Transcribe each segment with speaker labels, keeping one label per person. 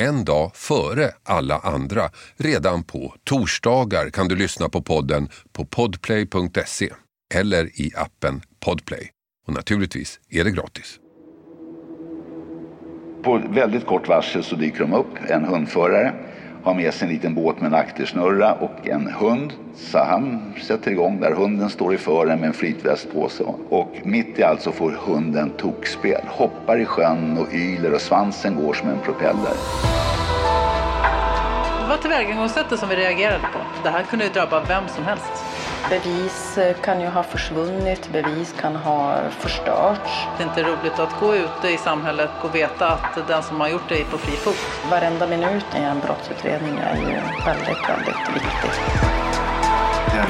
Speaker 1: en dag före alla andra. Redan på torsdagar kan du lyssna på podden på podplay.se eller i appen Podplay. Och naturligtvis är det gratis.
Speaker 2: På väldigt kort varsel så dyker de upp. En hundförare har med sig en liten båt med en aktersnurra och en hund. Så han sätter igång där. Hunden står i fören med en flytväst på sig. Och mitt i allt så får hunden tokspel. Hoppar i sjön och yler och svansen går som en propeller.
Speaker 3: Det var tillvägagångssättet som vi reagerade på. Det här kunde ju drabba vem som helst.
Speaker 4: Bevis kan ju ha försvunnit, bevis kan ha förstörts.
Speaker 3: Det är inte roligt att gå ute i samhället och veta att den som har gjort det är på fri fot.
Speaker 4: Varenda minut i en brottsutredning är ju väldigt, väldigt viktig.
Speaker 5: Det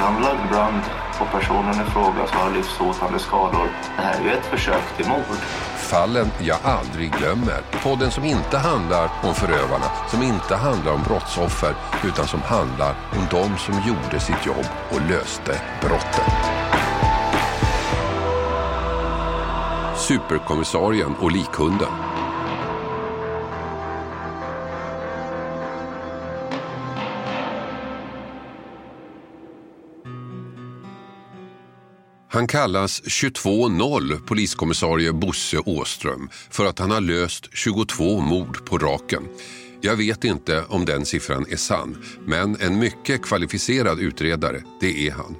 Speaker 5: brand och personen i fråga som har livshotande skador. Det här är ju ett försök till mord.
Speaker 1: Fallen jag aldrig glömmer. Podden som inte handlar om förövarna, som inte handlar om brottsoffer, utan som handlar om de som gjorde sitt jobb och löste brotten. Superkommissarien och likhunden. Han kallas 22-0 poliskommissarie Bosse Åström för att han har löst 22 mord på raken. Jag vet inte om den siffran är sann, men en mycket kvalificerad utredare, det är han.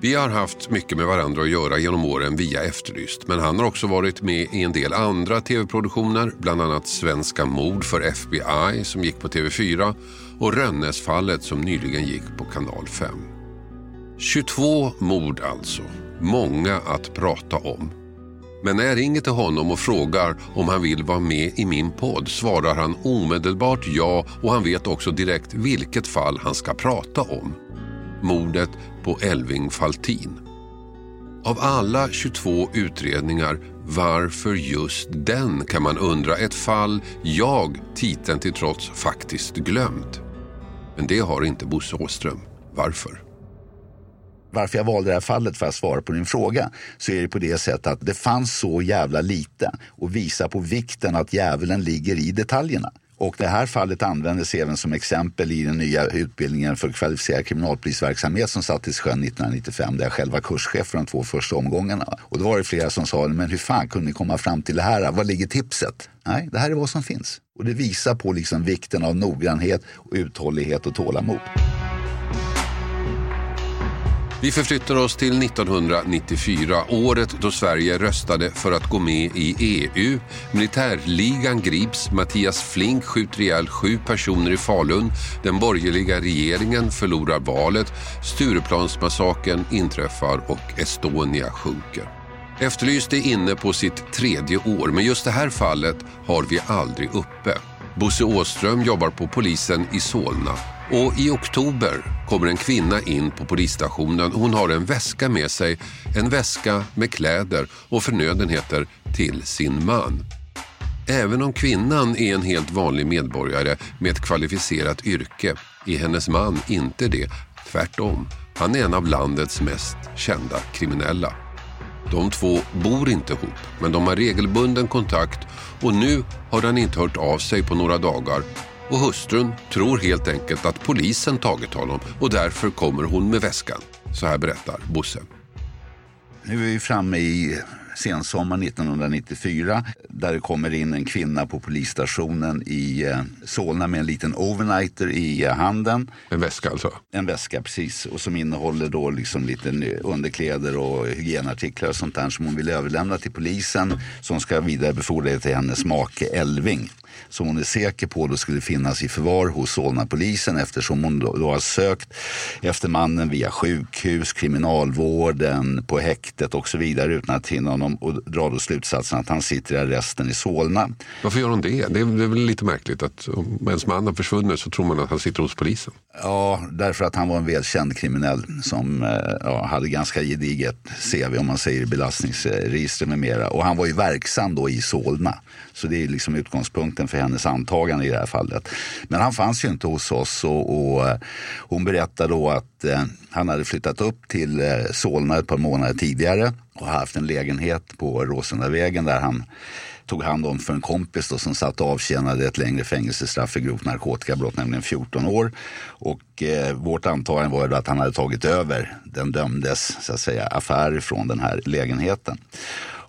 Speaker 1: Vi har haft mycket med varandra att göra genom åren via Efterlyst, men han har också varit med i en del andra tv-produktioner, bland annat Svenska mord för FBI som gick på TV4 och Rönnesfallet som nyligen gick på kanal 5. 22 mord alltså. Många att prata om. Men när jag ringer till honom och frågar om han vill vara med i min podd svarar han omedelbart ja och han vet också direkt vilket fall han ska prata om. Mordet på Elving Faltin. Av alla 22 utredningar, varför just den kan man undra. Ett fall jag, titeln till trots, faktiskt glömt. Men det har inte Bosse Åström. Varför?
Speaker 2: Varför jag valde det här fallet för att svara på din fråga så är det på det sättet att det fanns så jävla lite och visa på vikten att djävulen ligger i detaljerna. Och det här fallet användes även som exempel i den nya utbildningen för kvalificerad kriminalpolisverksamhet som sattes i sjön 1995 där jag själv var kurschef för de två första omgångarna. Och då var det flera som sa, men hur fan kunde ni komma fram till det här? Var ligger tipset? Nej, det här är vad som finns. Och det visar på liksom vikten av noggrannhet, och uthållighet och tålamod.
Speaker 1: Vi förflyttar oss till 1994, året då Sverige röstade för att gå med i EU. Militärligan grips, Mattias Flink skjuter ihjäl sju personer i Falun, den borgerliga regeringen förlorar valet, Stureplansmassakern inträffar och Estonia sjunker. Efterlyst är inne på sitt tredje år, men just det här fallet har vi aldrig uppe. Bosse Åström jobbar på polisen i Solna och i oktober kommer en kvinna in på polisstationen. Hon har en väska med sig, en väska med kläder och förnödenheter till sin man. Även om kvinnan är en helt vanlig medborgare med ett kvalificerat yrke är hennes man inte det. Tvärtom, han är en av landets mest kända kriminella. De två bor inte ihop, men de har regelbunden kontakt och nu har han inte hört av sig på några dagar och hustrun tror helt enkelt att polisen tagit honom och därför kommer hon med väskan. Så här berättar Bosse.
Speaker 2: Nu är vi framme i sensommaren 1994 där det kommer in en kvinna på polisstationen i eh, Solna med en liten overnighter i eh, handen.
Speaker 1: En väska alltså?
Speaker 2: En väska precis och som innehåller då liksom lite underkläder och hygienartiklar och sånt där som hon vill överlämna till polisen som ska vidarebefordra det till hennes make Elving. Som hon är säker på då skulle finnas i förvar hos Solna-polisen eftersom hon då, då har sökt efter mannen via sjukhus, kriminalvården, på häktet och så vidare utan att finna honom och drar då slutsatsen att han sitter i arresten i Solna.
Speaker 1: Varför gör hon det? Det är, det är väl lite märkligt att om ens man har försvunnit så tror man att han sitter hos polisen.
Speaker 2: Ja, därför att han var en välkänd kriminell som eh, ja, hade ganska gediget CV om man säger belastningsregister med mera. Och han var ju verksam då i Solna. Så det är liksom utgångspunkten för hennes antagande i det här fallet. Men han fanns ju inte hos oss och, och eh, hon berättade då att eh, han hade flyttat upp till eh, Solna ett par månader tidigare och haft en lägenhet på Råsundavägen där han tog hand om för en kompis då, som satt och avtjänade ett längre fängelsestraff för grovt narkotikabrott, nämligen 14 år. Och eh, vårt antagande var ju att han hade tagit över den dömdes så att säga, affär från den här lägenheten.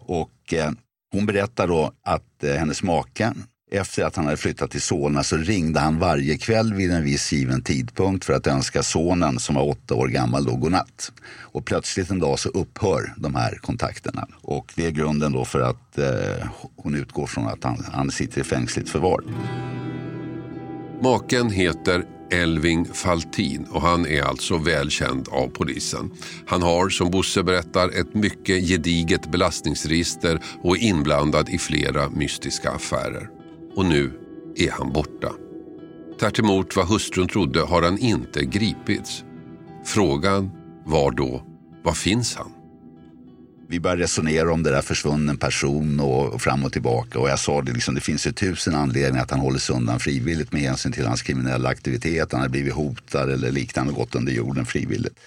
Speaker 2: Och eh, hon berättar då att eh, hennes make efter att han hade flyttat till Solna så ringde han varje kväll vid en viss given tidpunkt för att önska sonen som var åtta år gammal då godnatt. Och plötsligt en dag så upphör de här kontakterna. Och det är grunden då för att eh, hon utgår från att han, han sitter i fängsligt förvar.
Speaker 1: Maken heter Elving Faltin och han är alltså välkänd av polisen. Han har, som Bosse berättar, ett mycket gediget belastningsregister och är inblandad i flera mystiska affärer. Och nu är han borta. Tvärt emot vad hustrun trodde har han inte gripits. Frågan var då, var finns han?
Speaker 2: vi började resonera om det där försvunnen person och, fram och tillbaka. Och jag sa det, liksom, det finns ju tusen anledningar att han håller sig undan frivilligt med hänsyn till hans kriminella aktivitet. Han har blivit hotad eller liknande och gått under jorden frivilligt.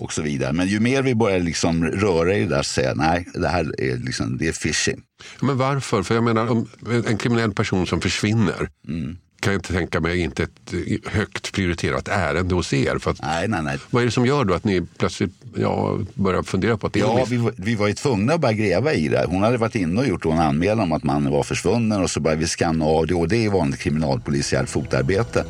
Speaker 2: Och så vidare. Men ju mer vi börjar liksom röra i det där säger jag nej, det här är, liksom, det är fishy.
Speaker 1: Men varför? För jag menar, om en kriminell person som försvinner mm kan jag inte tänka mig inte ett högt prioriterat ärende hos er. För att,
Speaker 2: nej, nej, nej.
Speaker 1: Vad är det som gör då att ni plötsligt ja, börjar fundera på att det
Speaker 2: Ja, vi var, vi var ju tvungna att börja gräva i det. Hon hade varit inne och gjort en anmälan om att mannen var försvunnen och så började vi skanna av det och det är vanligt kriminalpolisiärt fotarbete.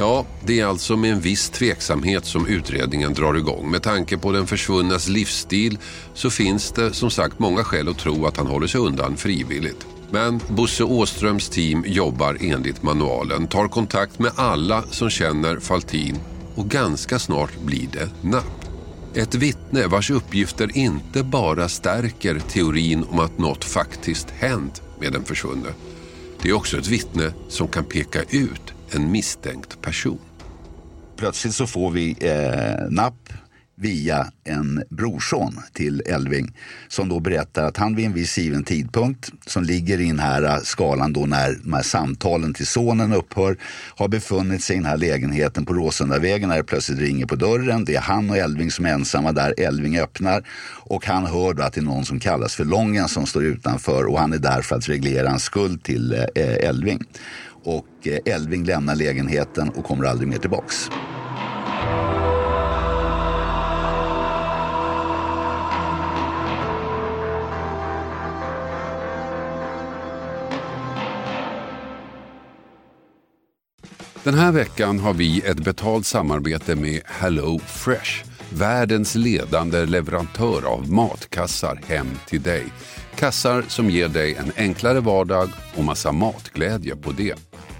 Speaker 1: Ja, det är alltså med en viss tveksamhet som utredningen drar igång. Med tanke på den försvunnas livsstil så finns det som sagt många skäl att tro att han håller sig undan frivilligt. Men Bosse Åströms team jobbar enligt manualen, tar kontakt med alla som känner Faltin och ganska snart blir det napp. Ett vittne vars uppgifter inte bara stärker teorin om att något faktiskt hänt med den försvunne. Det är också ett vittne som kan peka ut en misstänkt person.
Speaker 2: Plötsligt så får vi eh, napp via en brorson till Elving som då berättar att han vid en viss given tidpunkt som ligger i den här eh, skalan då när de här samtalen till sonen upphör har befunnit sig i den här lägenheten på Råsundavägen när det plötsligt ringer på dörren. Det är han och Elving som är ensamma där. Elving öppnar och han hör då att det är någon som kallas för Lången som står utanför och han är där för att reglera en skuld till eh, Elving. Och eh, Elving lämnar lägenheten och kommer aldrig mer tillbaks.
Speaker 1: Den här veckan har vi ett betalt samarbete med Hello Fresh. Världens ledande leverantör av matkassar hem till dig. Kassar som ger dig en enklare vardag och massa matglädje på det.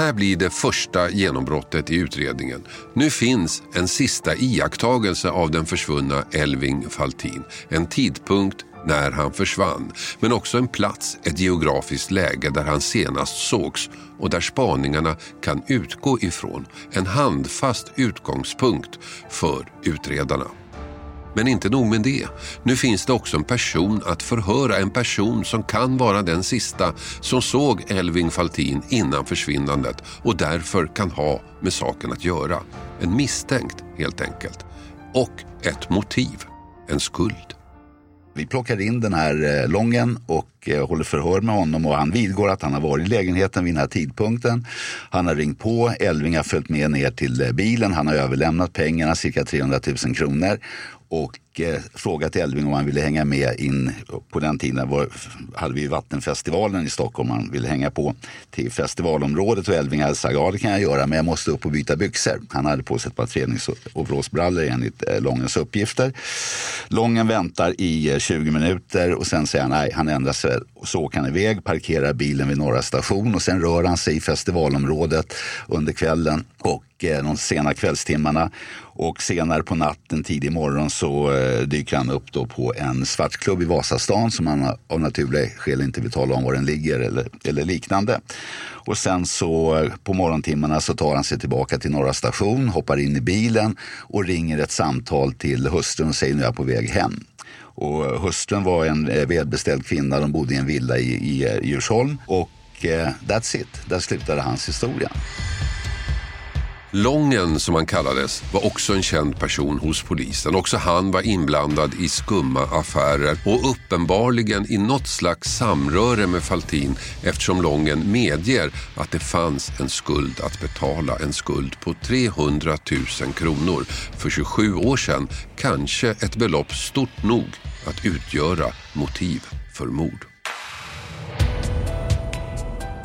Speaker 6: här blir det första genombrottet i utredningen. Nu finns en sista iakttagelse av den försvunna Elving Faltin. En tidpunkt när han försvann, men också en plats, ett geografiskt läge där han senast sågs och där spaningarna kan utgå ifrån. En handfast utgångspunkt för utredarna. Men inte nog med det. Nu finns det också en person att förhöra. En person som kan vara den sista som såg Elving Faltin innan försvinnandet och därför kan ha med saken att göra. En misstänkt helt enkelt. Och ett motiv. En skuld.
Speaker 2: Vi plockar in den här eh, Lången och eh, håller förhör med honom och han vidgår att han har varit i lägenheten vid den här tidpunkten. Han har ringt på, Elving har följt med ner till eh, bilen, han har överlämnat pengarna, cirka 300 000 kronor och eh, frågat Elving om han ville hänga med in. På den tiden var, hade vi Vattenfestivalen i Stockholm han ville hänga på till festivalområdet och Elving hade sagt ja det kan jag göra men jag måste upp och byta byxor. Han hade på sig ett par träningsoverallsbrallor enligt eh, Långens uppgifter. Lången väntar i eh, 20 minuter och sen säger han nej, han ändrar sig och så åker han iväg, parkerar bilen vid Norra station och sen rör han sig i festivalområdet under kvällen och Eh, de sena kvällstimmarna. Och senare på natten, tidig morgon, så eh, dyker han upp då på en svartklubb i Vasastan som han av naturliga skäl inte vill tala om var den ligger eller, eller liknande. Och sen så eh, på morgontimmarna så tar han sig tillbaka till Norra station, hoppar in i bilen och ringer ett samtal till hustrun och säger nu är jag på väg hem. Och hustrun var en välbeställd kvinna, de bodde i en villa i, i Djursholm. Och eh, that's it, där slutade hans historia.
Speaker 6: Lången, som han kallades, var också en känd person hos polisen. Också han var inblandad i skumma affärer och uppenbarligen i något slags samröre med Faltin eftersom Lången medger att det fanns en skuld att betala. En skuld på 300 000 kronor. För 27 år sedan kanske ett belopp stort nog att utgöra motiv för mord.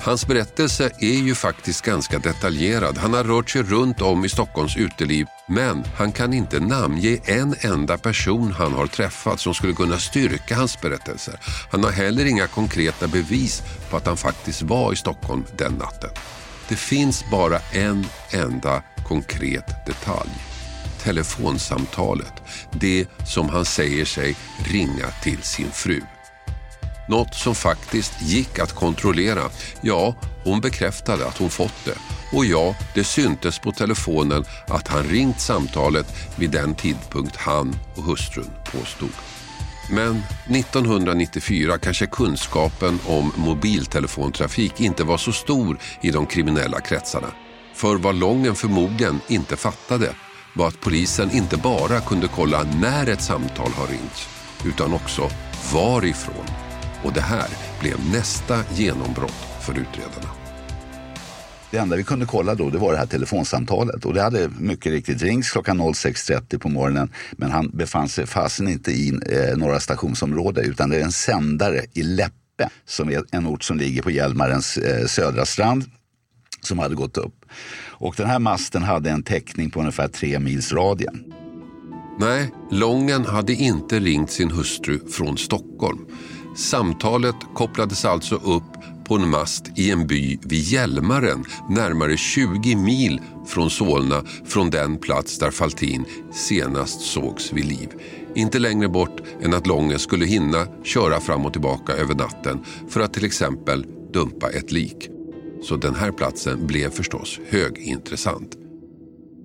Speaker 1: Hans berättelse är ju faktiskt ganska detaljerad. Han har rört sig runt om i Stockholms uteliv men han kan inte namnge en enda person han har träffat som skulle kunna styrka hans berättelser. Han har heller inga konkreta bevis på att han faktiskt var i Stockholm den natten. Det finns bara en enda konkret detalj. Telefonsamtalet. Det som han säger sig ringa till sin fru. Något som faktiskt gick att kontrollera. Ja, hon bekräftade att hon fått det. Och ja, det syntes på telefonen att han ringt samtalet vid den tidpunkt han och hustrun påstod. Men 1994 kanske kunskapen om mobiltelefontrafik inte var så stor i de kriminella kretsarna. För vad Lången förmodligen inte fattade var att polisen inte bara kunde kolla när ett samtal har ringts utan också varifrån. Och det här blev nästa genombrott för utredarna.
Speaker 2: Det enda vi kunde kolla då det var det här telefonsamtalet och det hade mycket riktigt ringts klockan 06.30 på morgonen men han befann sig fasen inte i eh, några stationsområde utan det är en sändare i Läppe som är en ort som ligger på Hjälmarens eh, södra strand som hade gått upp. Och den här masten hade en täckning på ungefär tre mils radien.
Speaker 1: Nej, Lången hade inte ringt sin hustru från Stockholm. Samtalet kopplades alltså upp på en mast i en by vid Hjälmaren, närmare 20 mil från Solna, från den plats där Faltin senast sågs vid liv. Inte längre bort än att Lången skulle hinna köra fram och tillbaka över natten för att till exempel dumpa ett lik. Så den här platsen blev förstås högintressant.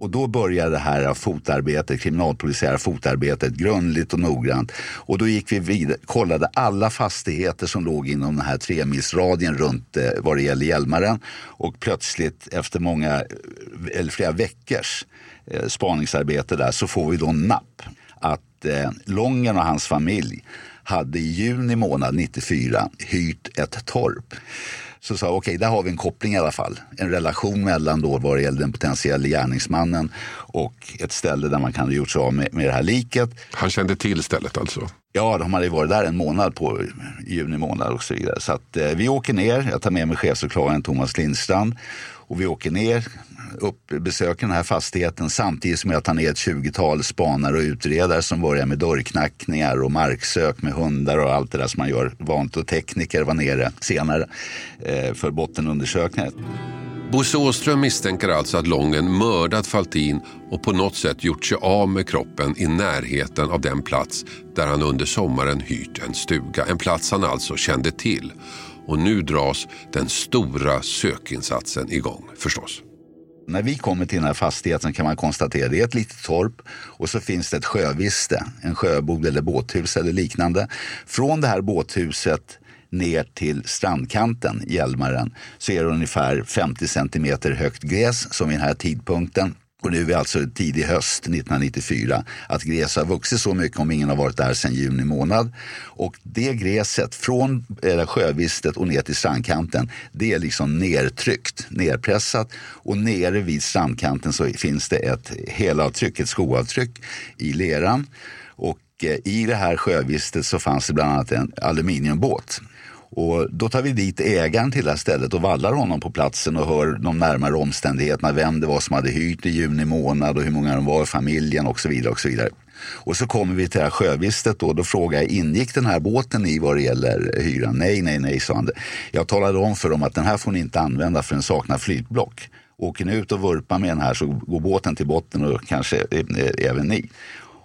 Speaker 2: Och då började det här fotarbetet, kriminalpolisiära fotarbetet grundligt och noggrant. Och då gick vi vidare, kollade alla fastigheter som låg inom den här tremilsradien runt eh, vad det gäller Hjälmaren. Och plötsligt efter många, eh, eller flera veckors eh, spaningsarbete där så får vi då napp att eh, Lången och hans familj hade i juni månad 94 hyrt ett torp så sa okej, okay, där har vi en koppling i alla fall. En relation mellan då vad det gäller den potentiella gärningsmannen och ett ställe där man kan ha gjort sig av med, med det här liket.
Speaker 1: Han kände till stället alltså?
Speaker 2: Ja, de hade varit där en månad på juni månad och så vidare. Så att, eh, vi åker ner, jag tar med mig chefsåklagaren Thomas Lindstrand och vi åker ner, upp, besöker den här fastigheten samtidigt som jag tar ner ett 20-tal spanare och utredare som börjar med dörrknackningar och marksök med hundar och allt det där som man gör vant. Och tekniker var nere senare eh, för bottenundersökningar.
Speaker 1: Bosse Åström misstänker alltså att Lången mördat Faltin och på något sätt gjort sig av med kroppen i närheten av den plats där han under sommaren hyrt en stuga. En plats han alltså kände till. Och nu dras den stora sökinsatsen igång förstås.
Speaker 2: När vi kommer till den här fastigheten kan man konstatera att det är ett litet torp och så finns det ett sjöviste, en sjöbod eller båthus eller liknande. Från det här båthuset ner till strandkanten, Hjälmaren, så är det ungefär 50 centimeter högt gräs som vid den här tidpunkten och nu är vi alltså tidig höst 1994. Att gräs har vuxit så mycket om ingen har varit där sedan juni månad. Och det gräset från eh, sjövistet och ner till strandkanten det är liksom nertryckt, nerpressat. Och nere vid strandkanten så finns det ett helavtryck, ett skoavtryck i leran. Och eh, i det här sjövistet så fanns det bland annat en aluminiumbåt och då tar vi dit ägaren till det här stället och vallar honom på platsen och hör de närmare omständigheterna, vem det var som hade hyrt i juni månad och hur många de var i familjen och så vidare. Och så vidare. Och så kommer vi till det här sjövistet då. Då frågar jag, ingick den här båten i vad det gäller hyran? Nej, nej, nej, sa han. Jag talade om för dem att den här får ni inte använda för den saknar flytblock. Åker ni ut och vurpar med den här så går båten till botten och kanske eh, eh, även ni.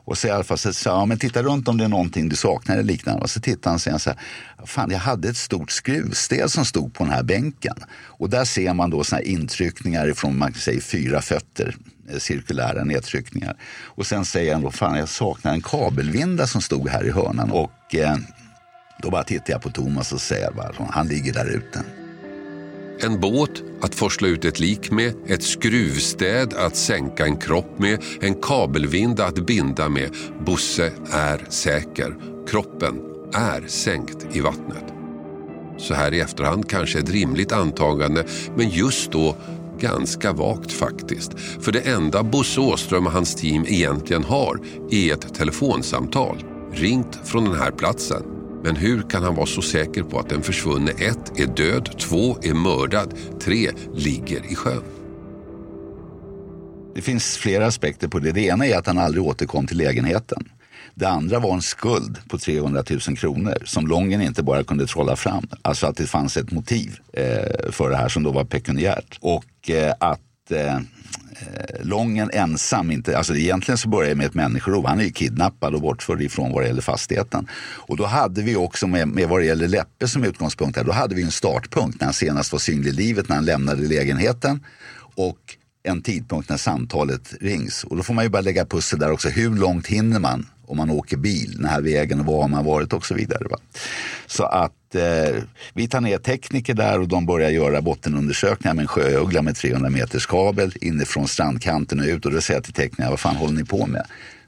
Speaker 2: Och så i alla fall så sa ja men titta runt om det är någonting du saknar eller liknande. Och så tittar han och säger så här, fan jag hade ett stort skruvstäd som stod på den här bänken. Och där ser man då såna här intryckningar från man kan säga fyra fötter, eh, cirkulära nedtryckningar. Och sen säger han då, fan jag saknar en kabelvinda som stod här i hörnan. Och eh, då bara tittar jag på Thomas och säger han ligger där ute.
Speaker 1: En båt att forsla ut ett lik med, ett skruvstäd att sänka en kropp med, en kabelvinda att binda med. Bosse är säker. Kroppen är sänkt i vattnet. Så här i efterhand kanske ett rimligt antagande, men just då ganska vagt faktiskt. För det enda Bosse Åström och hans team egentligen har är ett telefonsamtal ringt från den här platsen men hur kan han vara så säker på att den försvunne ett är död, två är mördad, tre ligger i sjön?
Speaker 2: Det finns flera aspekter på det. Det ena är att han aldrig återkom till lägenheten. Det andra var en skuld på 300 000 kronor som Lången inte bara kunde trolla fram. Alltså att det fanns ett motiv eh, för det här som då var pekuniärt. Och eh, att Eh, eh, Lången ensam inte, alltså egentligen så börjar det med ett människorov. Han är ju kidnappad och bortförd ifrån vad det gäller fastigheten. Och då hade vi också med, med vad det gäller Läppe som utgångspunkt här, då hade vi en startpunkt när han senast var synlig i livet, när han lämnade lägenheten. Och en tidpunkt när samtalet rings. Och då får man ju bara lägga pussel där också. Hur långt hinner man om man åker bil den här vägen och var har man varit och så vidare. Va? Så att eh, vi tar ner tekniker där och de börjar göra bottenundersökningar med en sjöuggla med 300 meters kabel inifrån strandkanten och ut och då säger jag till teknikerna, vad fan håller ni på med?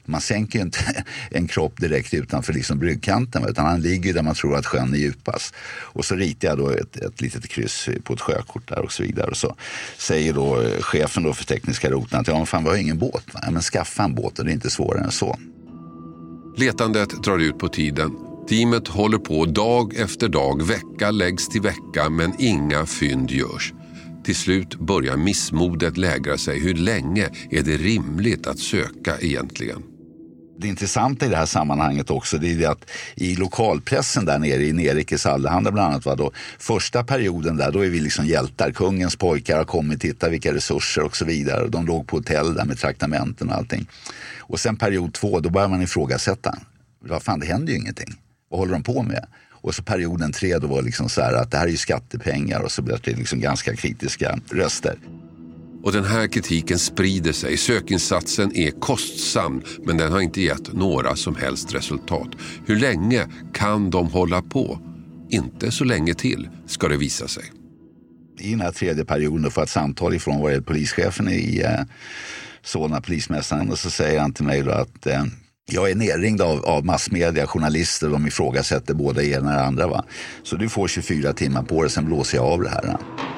Speaker 2: Man sänker ju inte en kropp direkt utanför liksom bryggkanten utan han ligger där man tror att sjön är djupast. Och så ritar jag då ett, ett litet kryss på ett sjökort där och så vidare. Och så säger då eh, chefen då för tekniska roten att ja, men fan, vi har ingen båt. Ja, men skaffa en båt och det är inte svårare än så.
Speaker 1: Letandet drar ut på tiden. Teamet håller på dag efter dag, vecka läggs till vecka men inga fynd görs. Till slut börjar missmodet lägra sig. Hur länge är det rimligt att söka egentligen?
Speaker 2: Det intressanta i det här sammanhanget också det är det att i lokalpressen där nere i Nerikes Allehanda bland annat. Va, då, första perioden där då är vi liksom hjältar. Kungens pojkar har kommit, titta vilka resurser och så vidare. De låg på hotell där med traktamenten och allting. Och sen period två då börjar man ifrågasätta. Vad fan det händer ju ingenting. Vad håller de på med? Och så perioden tre då var liksom så här att det här är ju skattepengar och så blev det liksom ganska kritiska röster.
Speaker 1: Och den här kritiken sprider sig. Sökinsatsen är kostsam men den har inte gett några som helst resultat. Hur länge kan de hålla på? Inte så länge till ska det visa sig.
Speaker 2: I den här tredje perioden får jag ett samtal ifrån var polischefen i eh, Solna, polismästaren och så säger han till mig då att eh, jag är nerringd av, av massmedia, journalister, de ifrågasätter både ena och det andra. Va? Så du får 24 timmar på dig, sen blåser jag av det här.
Speaker 7: Ny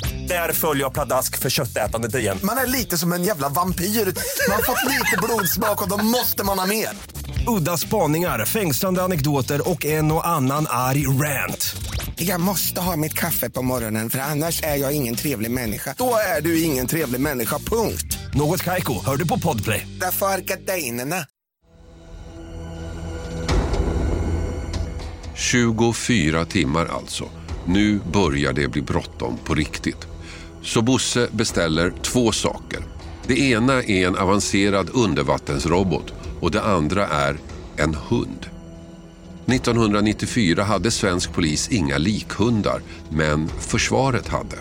Speaker 8: Där följer jag pladask för köttätandet igen.
Speaker 9: Man är lite som en jävla vampyr. Man har fått lite blodsmak och då måste man ha mer.
Speaker 8: Udda spaningar, fängslande anekdoter och en och annan arg rant.
Speaker 9: Jag måste ha mitt kaffe på morgonen för annars är jag ingen trevlig människa. Då är du ingen trevlig människa, punkt.
Speaker 8: Något Kaiko, hör du på Podplay.
Speaker 9: Därför är gardinerna.
Speaker 1: 24 timmar alltså. Nu börjar det bli bråttom på riktigt. Så Bosse beställer två saker. Det ena är en avancerad undervattensrobot och det andra är en hund. 1994 hade svensk polis inga likhundar, men försvaret hade.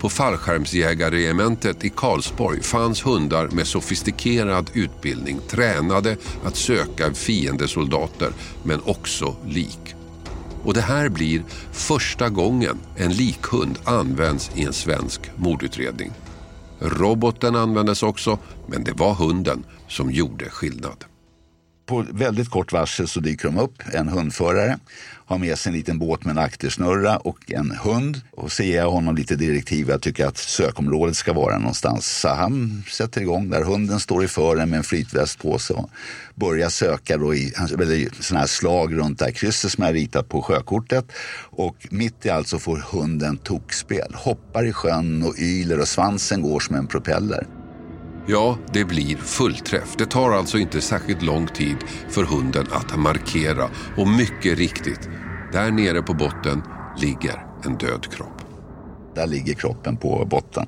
Speaker 1: På fallskärmsjägarregementet i Karlsborg fanns hundar med sofistikerad utbildning, tränade att söka fiendesoldater, men också lik. Och det här blir första gången en likhund används i en svensk mordutredning. Roboten användes också, men det var hunden som gjorde skillnad.
Speaker 2: På väldigt kort varsel så dyker de upp, en hundförare har med sig en liten båt med en aktersnurra och en hund. Och så ger jag honom lite direktiv. Jag tycker att sökområdet ska vara någonstans. Så han sätter igång där. Hunden står i fören med en flytväst på sig och börjar söka då i sådana här slag runt det här krysset som jag ritat på sjökortet. Och mitt i allt så får hunden tokspel. Hoppar i sjön och yler och svansen går som en propeller.
Speaker 1: Ja, det blir fullträff. Det tar alltså inte särskilt lång tid för hunden att markera. Och mycket riktigt, där nere på botten ligger en död kropp.
Speaker 2: Där ligger kroppen på botten.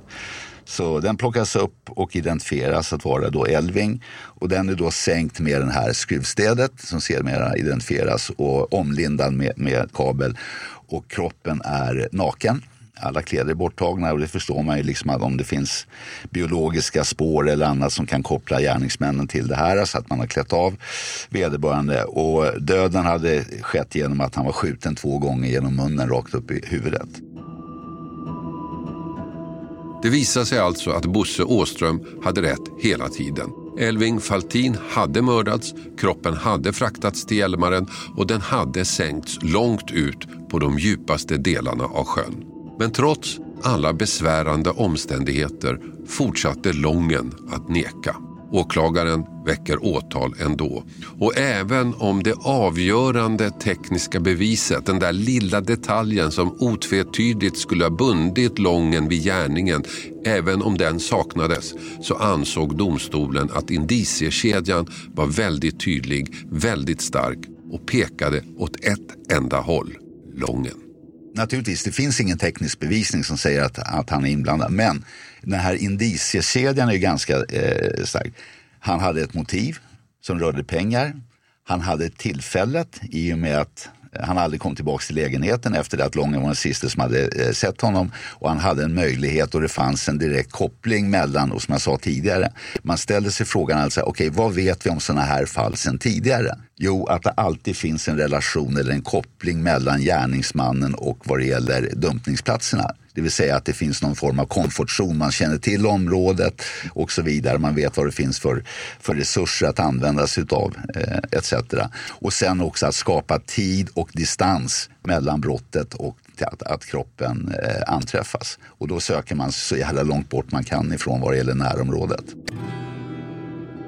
Speaker 2: Så den plockas upp och identifieras att vara då Elving. Och den är då sänkt med det här skruvstädet som sedermera identifieras och omlindad med, med kabel. Och kroppen är naken alla kläder är borttagna och det förstår man ju liksom att om det finns biologiska spår eller annat som kan koppla gärningsmännen till det här så att man har klätt av vederbörande. Och döden hade skett genom att han var skjuten två gånger genom munnen rakt upp i huvudet.
Speaker 1: Det visade sig alltså att Bosse Åström hade rätt hela tiden. Elving Faltin hade mördats, kroppen hade fraktats till Hjälmaren och den hade sänkts långt ut på de djupaste delarna av sjön. Men trots alla besvärande omständigheter fortsatte Lången att neka. Åklagaren väcker åtal ändå. Och även om det avgörande tekniska beviset, den där lilla detaljen som otvetydigt skulle ha bundit Lången vid gärningen, även om den saknades så ansåg domstolen att indiciekedjan var väldigt tydlig, väldigt stark och pekade åt ett enda håll, Lången.
Speaker 2: Naturligtvis, det finns ingen teknisk bevisning som säger att, att han är inblandad. Men den här indiciekedjan är ganska eh, stark. Han hade ett motiv som rörde pengar. Han hade tillfället i och med att han aldrig kom tillbaka till lägenheten efter det att Lången var den sista som hade eh, sett honom. Och han hade en möjlighet och det fanns en direkt koppling mellan, och som jag sa tidigare, man ställde sig frågan alltså, okej okay, vad vet vi om sådana här fall sedan tidigare? Jo, att det alltid finns en relation eller en koppling mellan gärningsmannen och vad det gäller dumpningsplatserna. Det vill säga att det finns någon form av komfortzon, man känner till området och så vidare. Man vet vad det finns för, för resurser att använda sig utav eh, etc. Och sen också att skapa tid och distans mellan brottet och att, att kroppen eh, anträffas. Och då söker man så jävla långt bort man kan ifrån vad det gäller närområdet.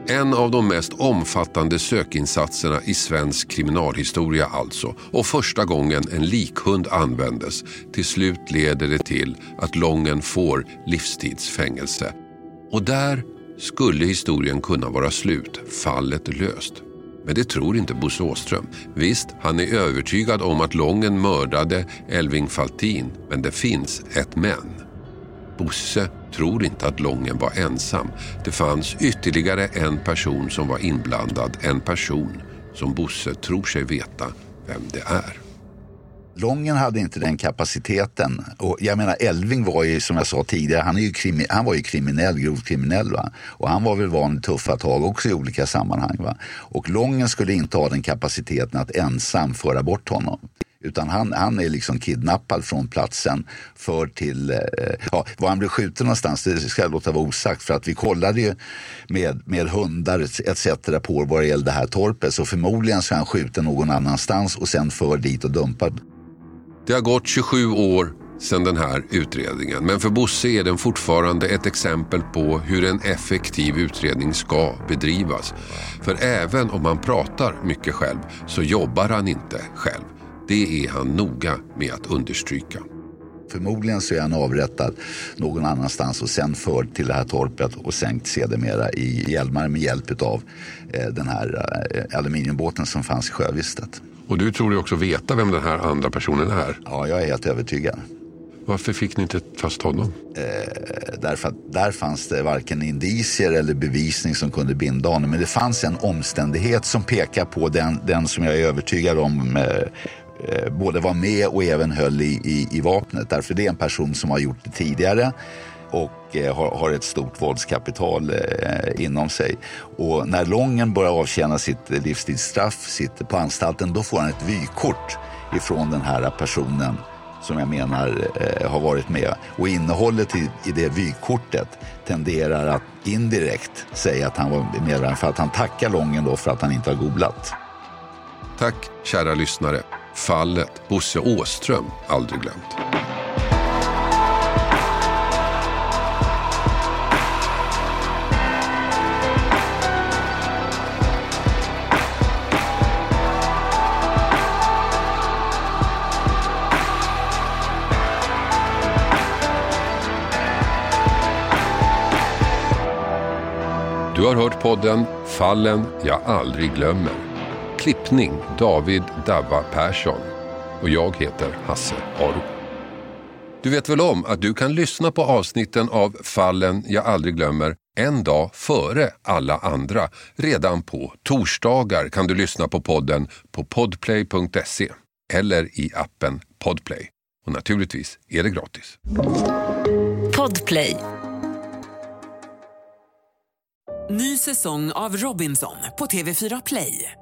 Speaker 1: En av de mest omfattande sökinsatserna i svensk kriminalhistoria alltså. Och första gången en likhund användes. Till slut leder det till att Lången får livstidsfängelse. Och där skulle historien kunna vara slut, fallet löst. Men det tror inte Bosse Åström. Visst, han är övertygad om att Lången mördade Elving Faltin, men det finns ett men. Bosse tror inte att Lången var ensam. Det fanns ytterligare en person som var inblandad. En person som Bosse tror sig veta vem det är.
Speaker 2: Lången hade inte den kapaciteten. Och jag menar Elving var ju som jag sa tidigare, han, är ju krimi, han var ju kriminell, grovt kriminell. Va? Och han var väl van vid tuffa tag också i olika sammanhang. Va? Och Lången skulle inte ha den kapaciteten att ensam föra bort honom. Utan han, han är liksom kidnappad från platsen för till, eh, ja, var han blev skjuten någonstans det ska jag låta vara osagt för att vi kollade ju med, med hundar etc. på vad det gällde det här torpet så förmodligen så är han skjuten någon annanstans och sen för dit och dumpad.
Speaker 1: Det har gått 27 år sedan den här utredningen. Men för Bosse är den fortfarande ett exempel på hur en effektiv utredning ska bedrivas. För även om han pratar mycket själv så jobbar han inte själv. Det är han noga med att understryka.
Speaker 2: Förmodligen så är han avrättad någon annanstans och sen förd till det här torpet och sänkt sedermera i Hjälmaren med hjälp av eh, den här eh, aluminiumbåten som fanns i sjövistet.
Speaker 1: Och du tror ju också veta vem den här andra personen är?
Speaker 2: Ja, jag är helt övertygad.
Speaker 1: Varför fick ni inte fast honom?
Speaker 2: Eh, därför att där fanns det varken indicier eller bevisning som kunde binda honom. Men det fanns en omständighet som pekar på den, den som jag är övertygad om Eh, Eh, både var med och även höll i, i, i, vapnet. Därför det är en person som har gjort det tidigare och eh, har, har, ett stort våldskapital eh, inom sig. Och när Lången börjar avtjäna sitt livstidsstraff, sitter på anstalten, då får han ett vykort ifrån den här personen som jag menar eh, har varit med. Och innehållet i, i det vykortet tenderar att indirekt säga att han var medlem för att han tackar Lången då för att han inte har googlat.
Speaker 1: Tack kära lyssnare. Fallet Bosse Åström aldrig glömt. Du har hört podden Fallen jag aldrig glömmer Klippning David Davva Persson. Och jag heter Hasse Aro. Du vet väl om att du kan lyssna på avsnitten av Fallen jag aldrig glömmer en dag före alla andra. Redan på torsdagar kan du lyssna på podden på podplay.se eller i appen Podplay. Och naturligtvis är det gratis.
Speaker 10: Podplay.
Speaker 7: Ny säsong av Robinson på TV4 Play.